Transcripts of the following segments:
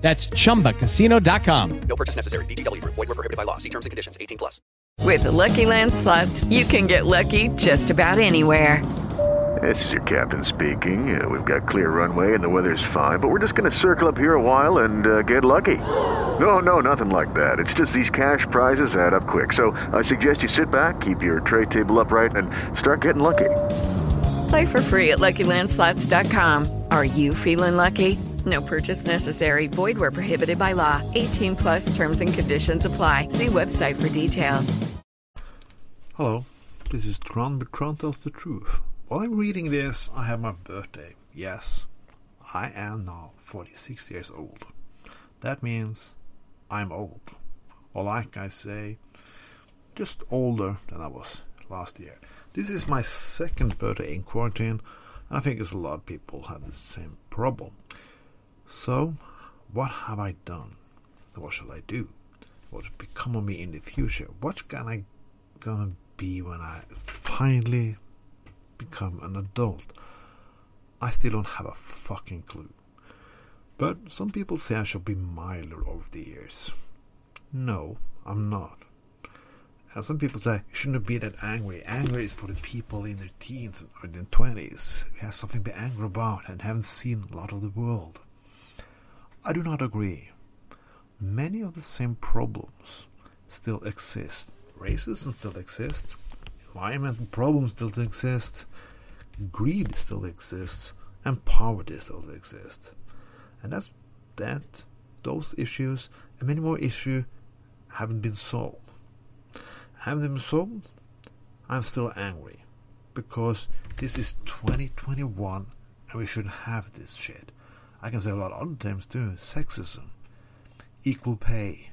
That's chumbacasino.com. No purchase necessary. VGW Group. Void were prohibited by law. See terms and conditions. 18 plus. With the Lucky Land slots, you can get lucky just about anywhere. This is your captain speaking. Uh, we've got clear runway and the weather's fine, but we're just going to circle up here a while and uh, get lucky. No, no, nothing like that. It's just these cash prizes add up quick. So I suggest you sit back, keep your tray table upright, and start getting lucky. Play for free at LuckyLandSlots.com. Are you feeling lucky? No purchase necessary. Void where prohibited by law. 18 plus terms and conditions apply. See website for details. Hello, this is Tron, but Tron tells the truth. While I'm reading this, I have my birthday. Yes, I am now 46 years old. That means I'm old. Or like I say, just older than I was last year. This is my second birthday in quarantine, and I think there's a lot of people have the same problem. So, what have I done? What shall I do? What will become of me in the future? What can I gonna be when I finally become an adult? I still don't have a fucking clue. But some people say I shall be milder over the years. No, I'm not. And some people say you shouldn't be that angry. Anger is for the people in their teens or their twenties who have something to be angry about and haven't seen a lot of the world. I do not agree. Many of the same problems still exist. Racism still exists. Environmental problems still exist. Greed still exists. And poverty still exists. And that's that. Those issues and many more issues haven't been solved. Haven't been solved? I'm still angry because this is 2021 and we shouldn't have this shit. I can say a lot of other terms too sexism, equal pay,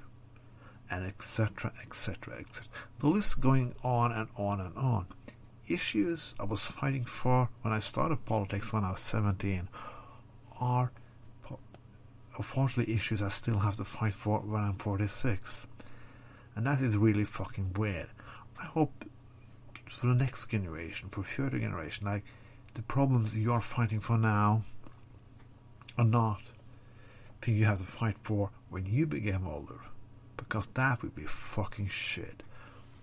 and etc. etc. etc. The list going on and on and on. Issues I was fighting for when I started politics when I was 17 are unfortunately issues I still have to fight for when I'm 46. And that is really fucking weird. I hope for the next generation, for future generation, like the problems you're fighting for now or not thing you have to fight for when you become older. Because that would be fucking shit.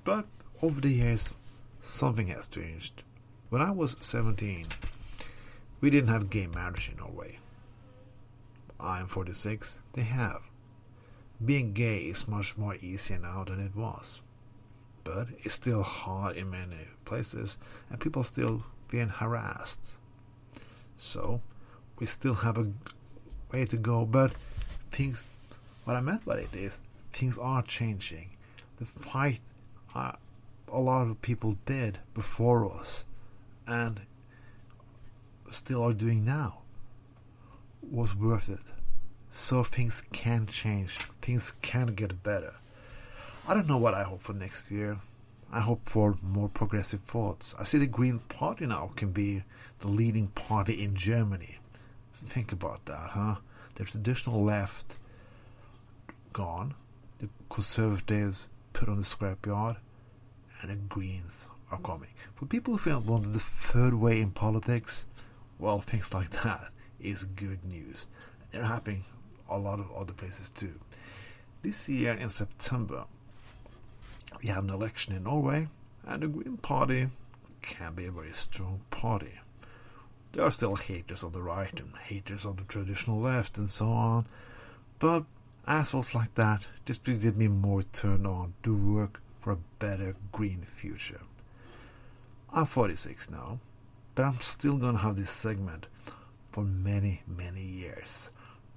But over the years, something has changed. When I was 17, we didn't have gay marriage in Norway. I'm 46, they have. Being gay is much more easier now than it was. But it's still hard in many places, and people still being harassed. So, we still have a way to go, but things, what I meant by it is, things are changing. The fight uh, a lot of people did before us and still are doing now was worth it. So things can change, things can get better. I don't know what I hope for next year. I hope for more progressive thoughts. I see the Green Party now can be the leading party in Germany. Think about that, huh? The traditional left gone, the conservatives put on the scrapyard, and the Greens are coming. For people who want the third way in politics, well, things like that is good news. They're happening a lot of other places too. This year in September, we have an election in Norway, and the Green Party can be a very strong party. There are still haters on the right and haters on the traditional left and so on, but assholes like that just get me more turned on to work for a better green future. I'm 46 now, but I'm still gonna have this segment for many, many years.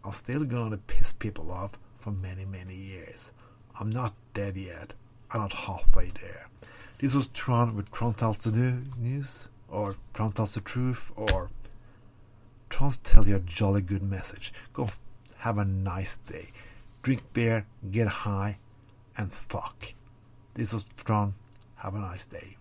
I'm still gonna piss people off for many, many years. I'm not dead yet. I'm not halfway there. This was Tron with Tron Tells the News or Tron tells the truth, or Tron tell you a jolly good message. Go have a nice day. Drink beer, get high, and fuck. This was Tron. Have a nice day.